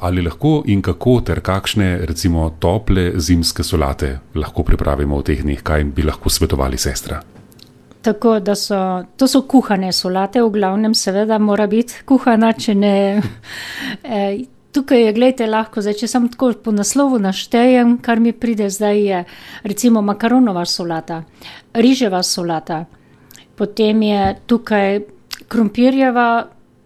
Ali lahko in kako ter kakšne, recimo, tople zimske solate lahko pripravimo v teh dneh, kaj bi lahko svetovali sestra? Tako da so to so kuhane solate, v glavnem, seveda, mora biti kuhana, če ne. eh, Tukaj je, gledajte, lahko, zdaj, če sem tako po naslovu naštejem, kar mi pride zdaj, je recimo makaronova solata, riževa solata, potem je tukaj krompirjeva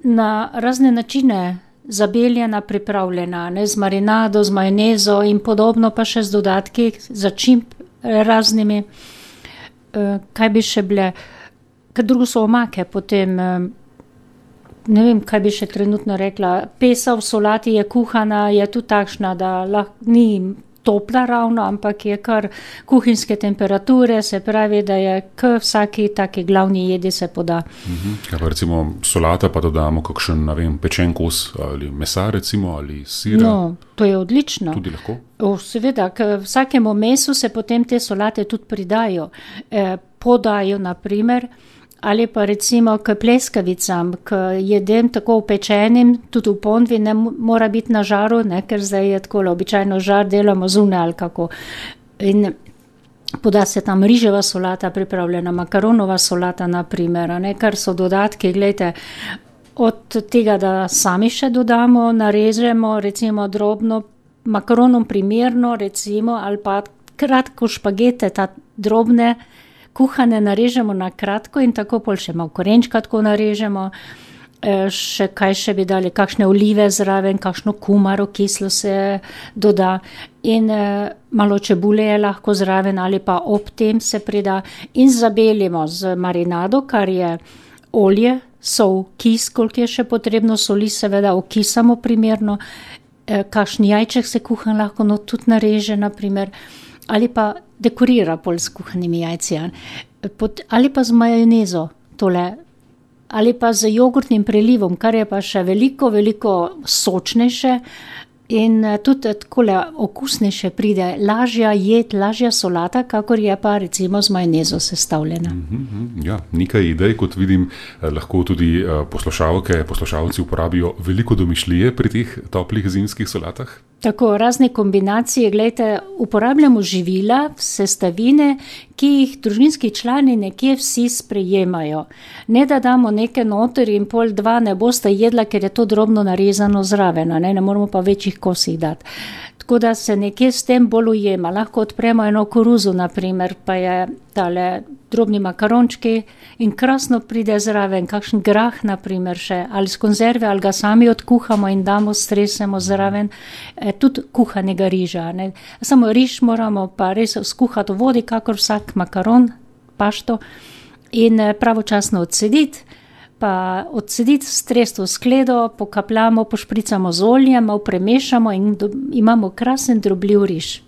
na razne načine zabeljena, pripravljena, ne, z marinado, z majonezo in podobno, pa še z dodatki, začimb raznimi. Eh, kaj bi še bile, ker drugo so omake, potem eh, ne vem, kaj bi še trenutno rekla. Pesa v solati je kuhana, je tudi takšna, da lahko ni topla ravno, ampak je kar kuhinjske temperature, se pravi, da je k vsaki taki glavni jedi se poda. Mhm. Ja, pa recimo solata, pa dodamo kakšen, ne vem, pečen kos ali mesa, recimo, ali sir. No, to je odlično. Tudi lahko. O, seveda, k vsakemu mesu se potem te solate tudi pridajo. Eh, podajo, naprimer, ali pa recimo k pleskavicam, k jedem tako upečenim, tudi v ponvi ne mo- mora biti na žaru, ne, ker zdaj je tako, običajno žar delamo zunaj ali kako. In poda se tam riževa solata pripravljena, makaronova solata, naprimer, ne, kar so dodatki, gledajte. Od tega, da sami še dodamo, narežemo, recimo drobno, makaronom primerno, recimo, ali pa kratko špagete, ta drobne, kuhane narežemo na kratko in tako pol še malo korenčka tako narežemo. Eh, Še kaj še bi dali, kakšne olive zraven, kakšno kumaro kislo se doda, in eh, malo čebule je lahko zraven, ali pa ob tem se prida, in zabelimo z marinado, kar je olje, sol, kis, koliko je še potrebno, soli, seveda, okisamo primerno, eh, kakšen jajček se kuhan lahko no, tudi nareže, naprimer, ali pa dekorira pol s kuhanimi jajci, a ne. Pot, ali pa z majonezo, tole ali pa z jogurtnim prelivom, kar je pa še veliko, veliko sočnejše in eh, tudi takole okusnejše pride, lažja jed, lažja solata, kakor je pa recimo z majonezo sestavljena. Mhm, Ja, nekaj idej, kot vidim, eh, lahko tudi eh, poslušalke, poslušalci uporabijo veliko domišljije pri teh toplih zimskih solatah. Tako razne kombinacije, gledajte, uporabljamo živila, sestavine, ki jih družinski člani nekje vsi sprejemajo. Ne da damo nekaj noter in pol dva ne boste jedla, ker je to drobno narezano zraven, ne, ne moramo pa večjih kosih dati. Tako da se nekje s tem bolj ujema. Lahko odpremo eno koruzo, naprimer, pa je tale drobni makarončki in krasno pride zraven, kakšen grah, naprimer, še ali z konzerve, ali ga sami odkuhamo in damo, stresemo zraven, eh, tudi kuhanega riža. Ne. Samo riž moramo pa res skuhati v vodi, kakor vsak makaron, pašto, in eh, pravočasno odsediti. Pa odsediti strest v skledo, pokapljamo, pošpricamo z oljem, malo premešamo in imamo krasen drobljiv riž.